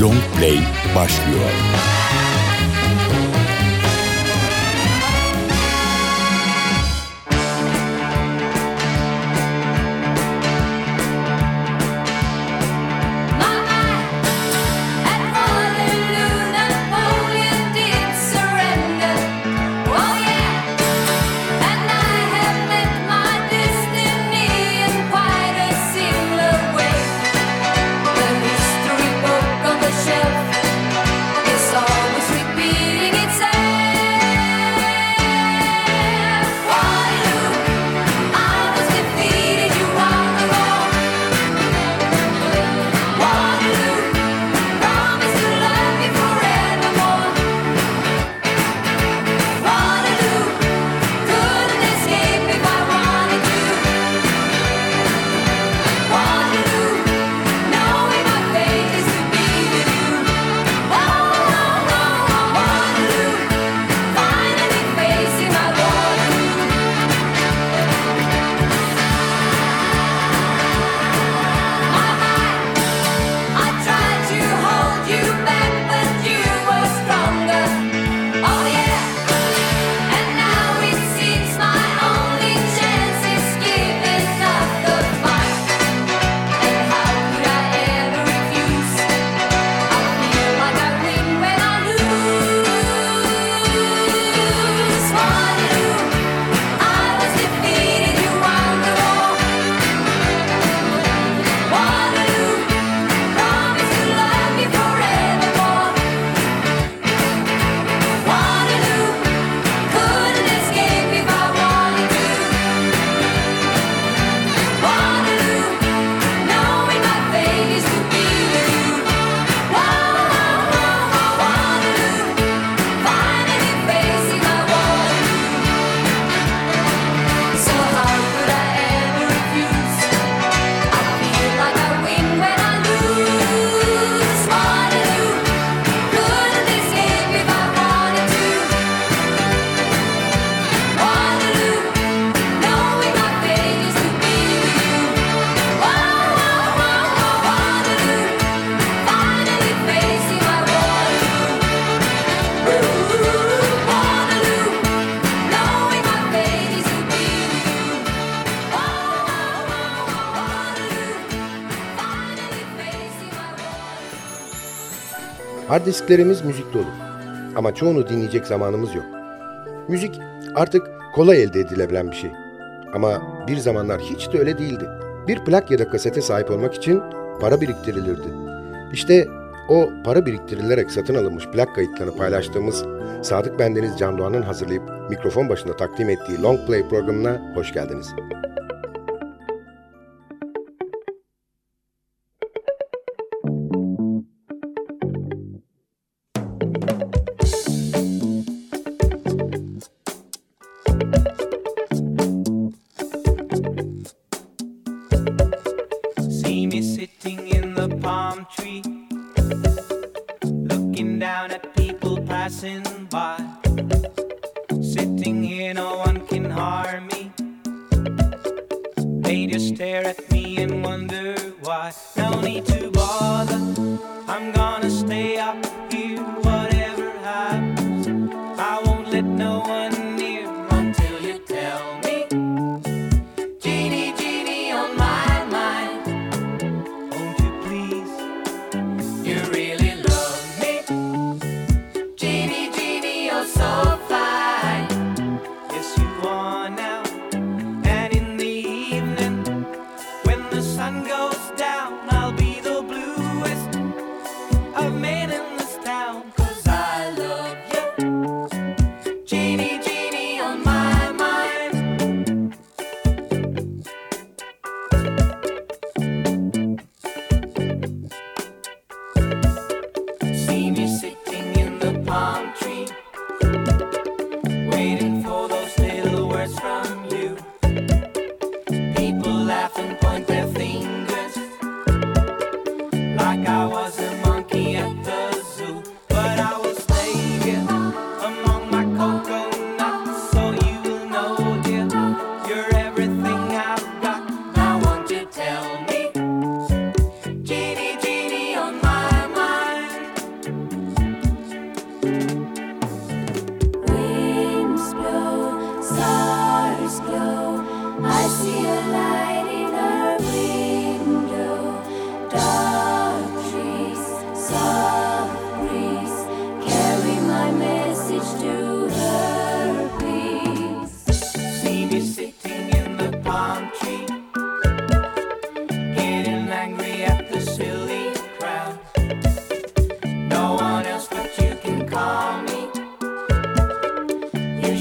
Long Play başlıyor. Hard disklerimiz müzik dolu. Ama çoğunu dinleyecek zamanımız yok. Müzik artık kolay elde edilebilen bir şey. Ama bir zamanlar hiç de öyle değildi. Bir plak ya da kasete sahip olmak için para biriktirilirdi. İşte o para biriktirilerek satın alınmış plak kayıtlarını paylaştığımız Sadık Bendeniz Can Doğan'ın hazırlayıp mikrofon başında takdim ettiği Long Play programına hoş geldiniz.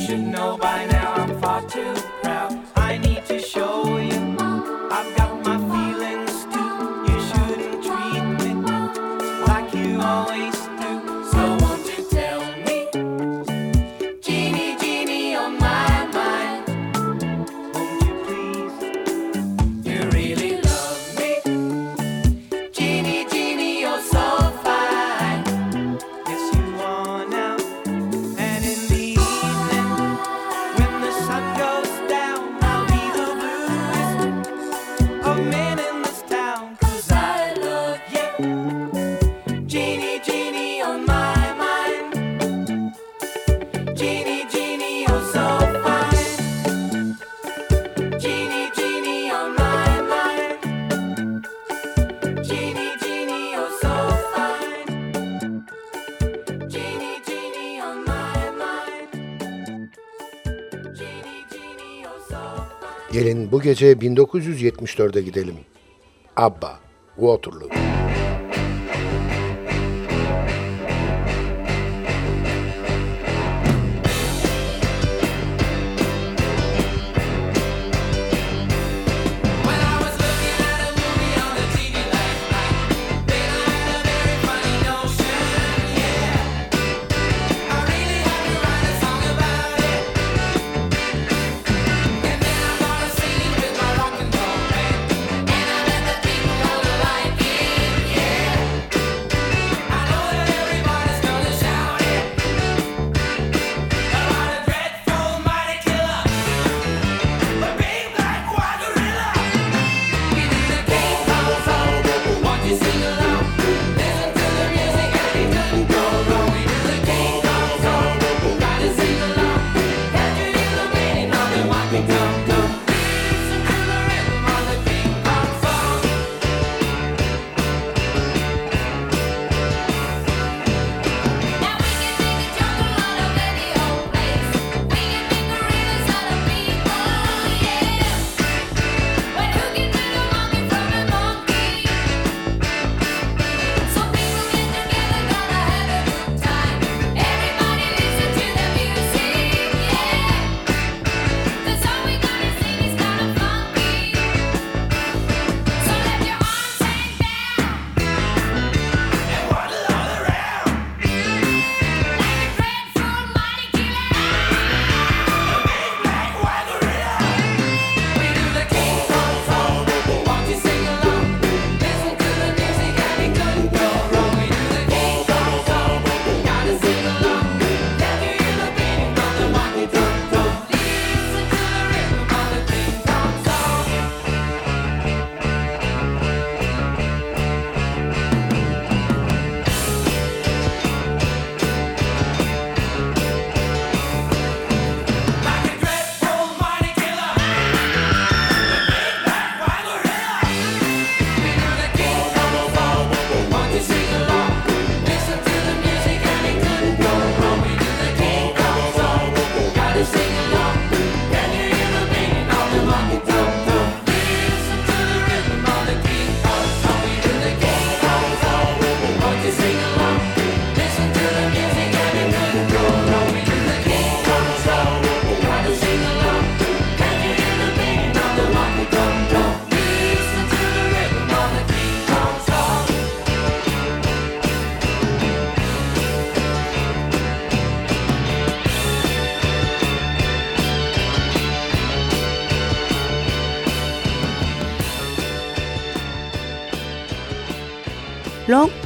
should know by gece 1974'e gidelim. Abba, Waterloo.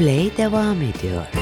Play devam ediyor.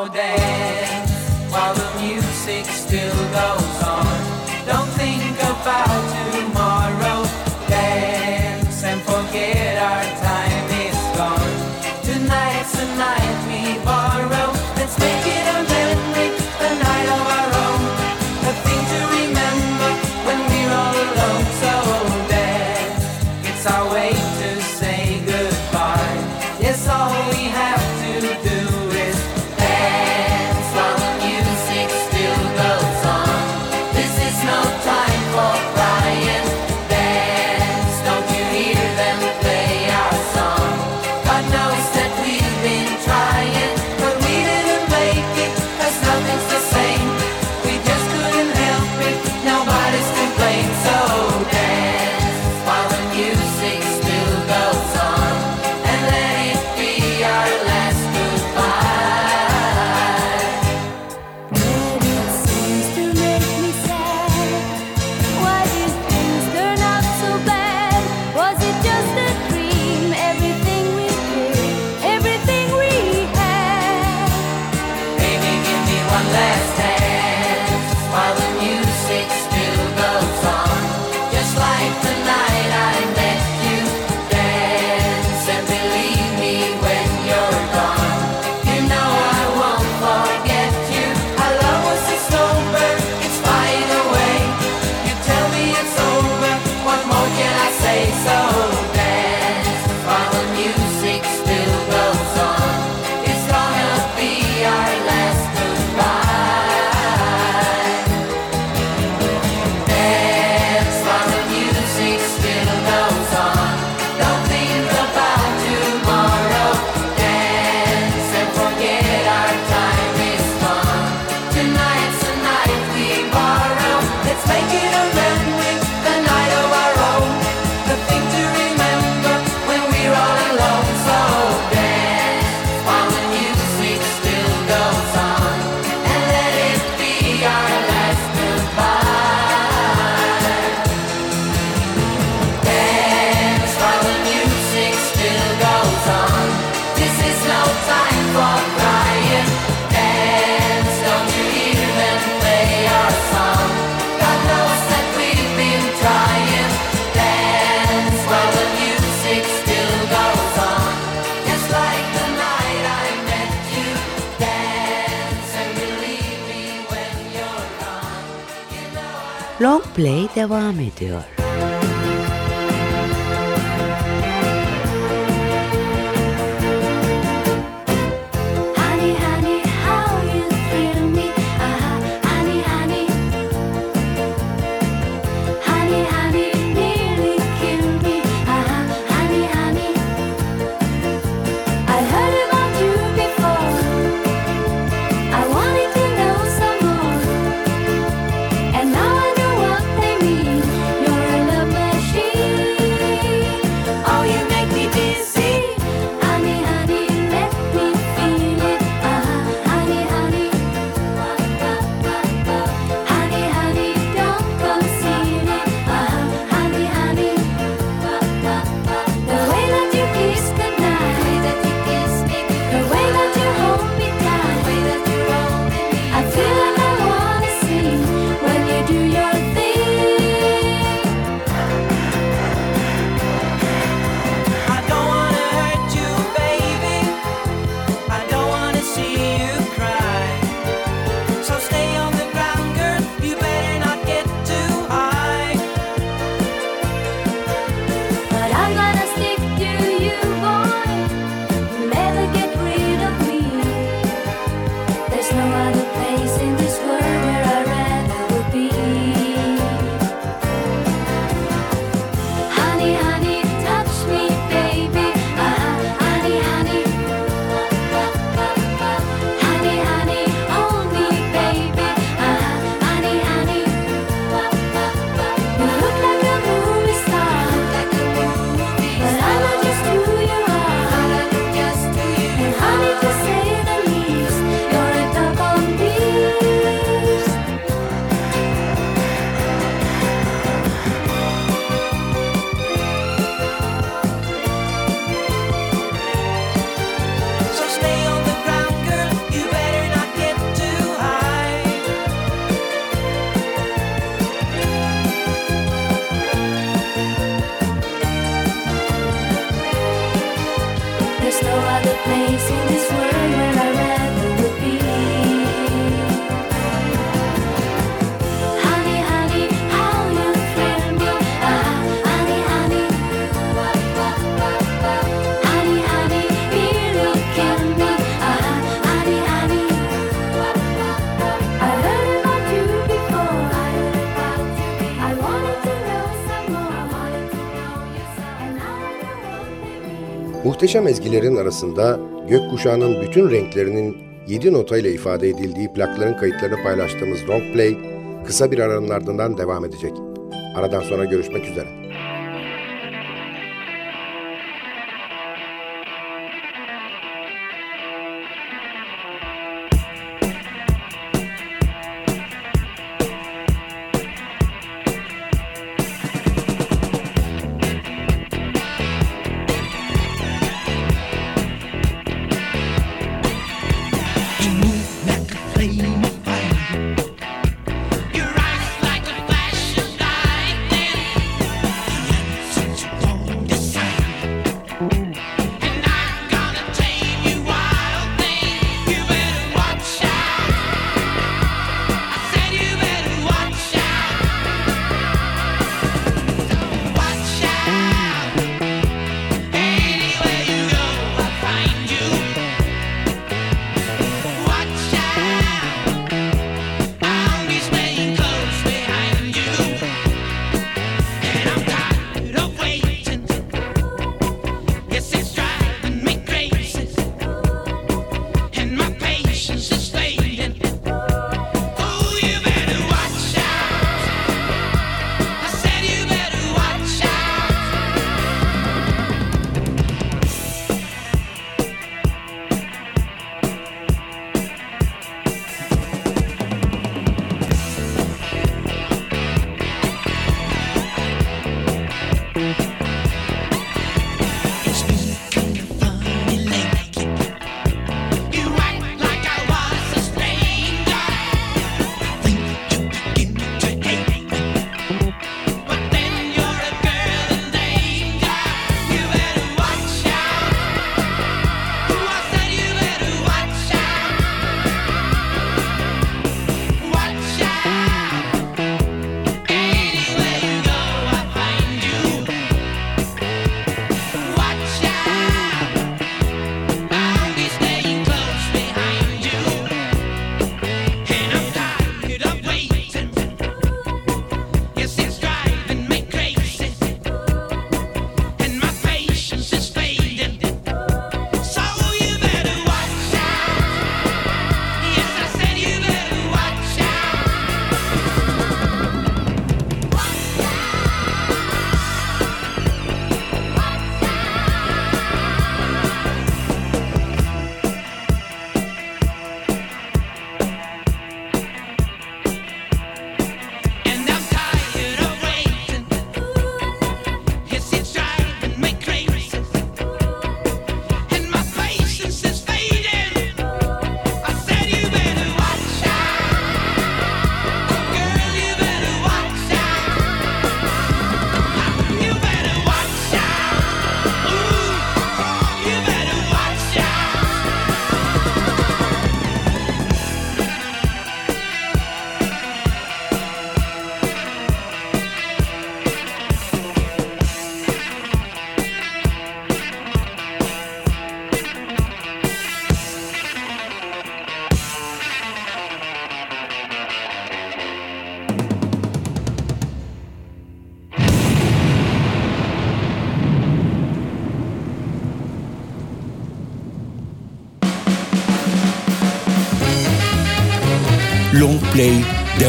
all day. Play devam ediyor. Muhteşem ezgilerin arasında gökkuşağının bütün renklerinin 7 notayla ifade edildiği plakların kayıtlarını paylaştığımız Long Play kısa bir aranın ardından devam edecek. Aradan sonra görüşmek üzere.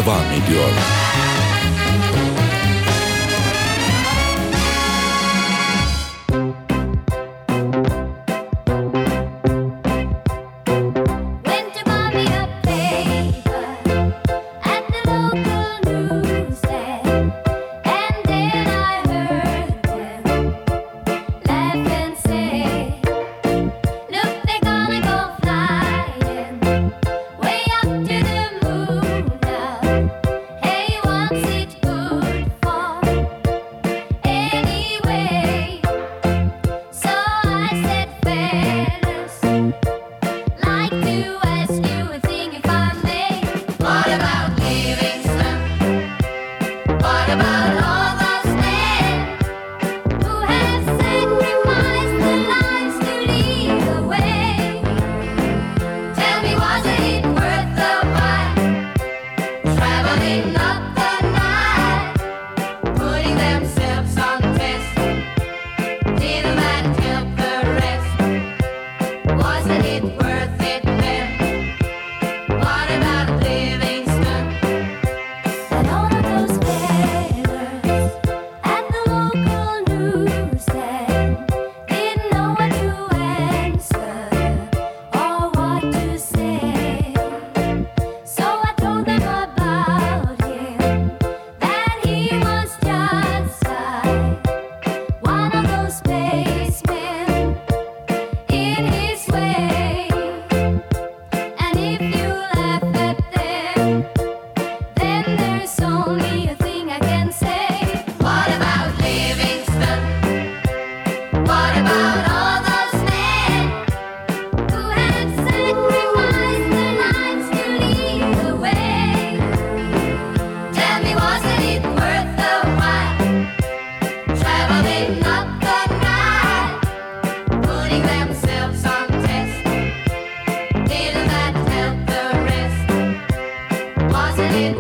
devam ediyor.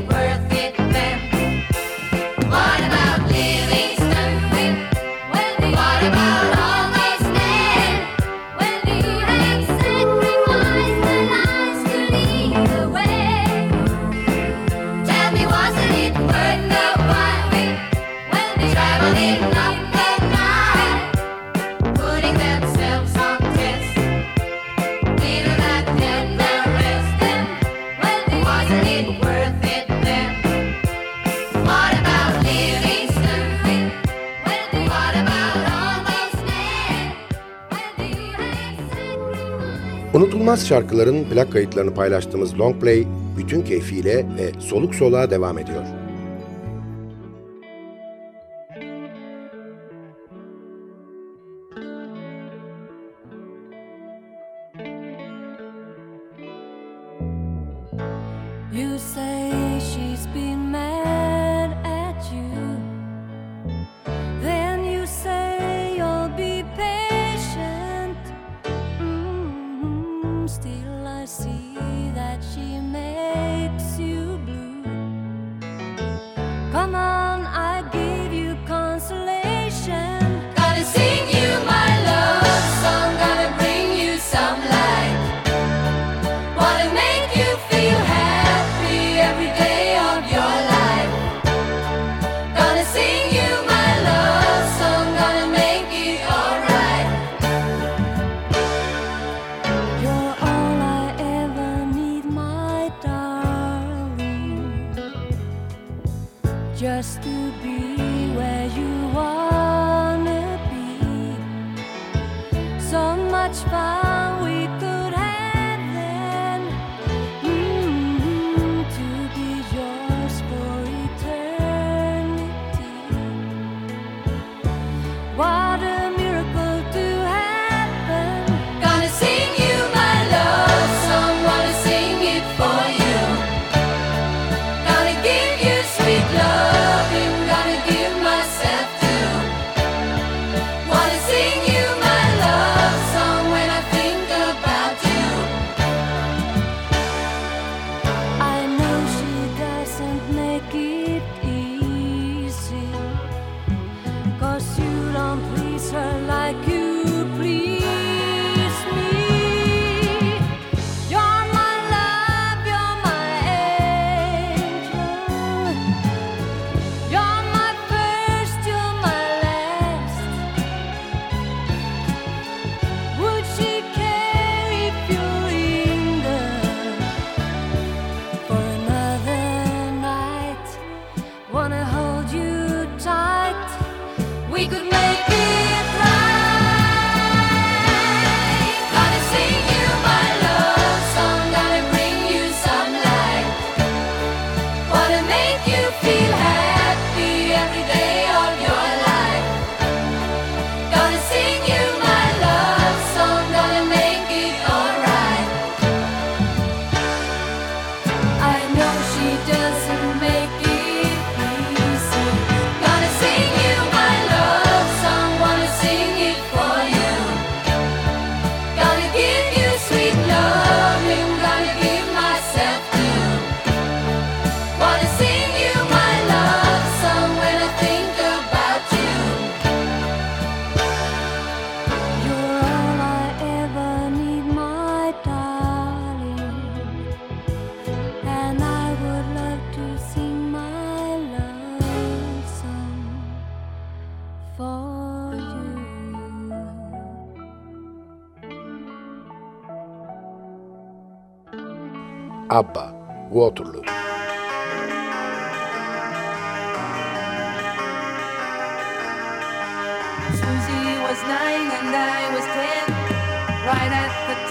worth Unutulmaz şarkıların plak kayıtlarını paylaştığımız Long Play bütün keyfiyle ve soluk soluğa devam ediyor. ABBA, Waterloo. Susie was nine and I was ten, right at the.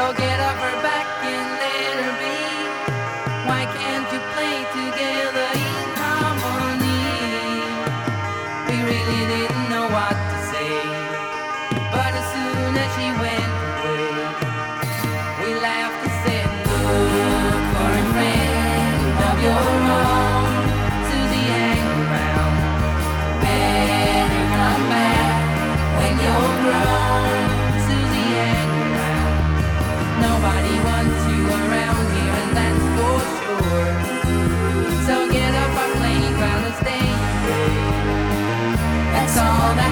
So get up her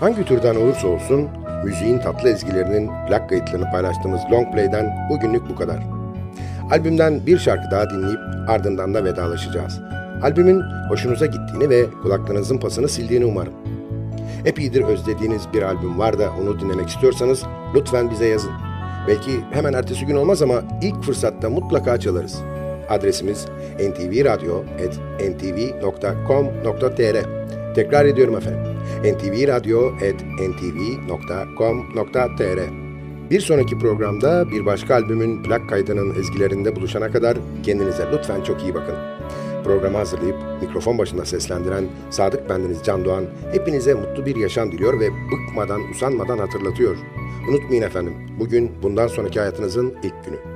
Hangi türden olursa olsun müziğin tatlı ezgilerinin plak kayıtlarını paylaştığımız long play'den bugünlük bu kadar. Albümden bir şarkı daha dinleyip ardından da vedalaşacağız. Albümün hoşunuza gittiğini ve kulaklarınızın pasını sildiğini umarım. Epeydir özlediğiniz bir albüm var da onu dinlemek istiyorsanız lütfen bize yazın. Belki hemen ertesi gün olmaz ama ilk fırsatta mutlaka çalarız. Adresimiz ntvradio.ntv.com.tr Tekrar ediyorum efendim. ntvradio.ntv.com.tr Bir sonraki programda bir başka albümün plak kaydının ezgilerinde buluşana kadar kendinize lütfen çok iyi bakın programı hazırlayıp mikrofon başında seslendiren Sadık Bendeniz Can Doğan hepinize mutlu bir yaşam diliyor ve bıkmadan usanmadan hatırlatıyor. Unutmayın efendim bugün bundan sonraki hayatınızın ilk günü.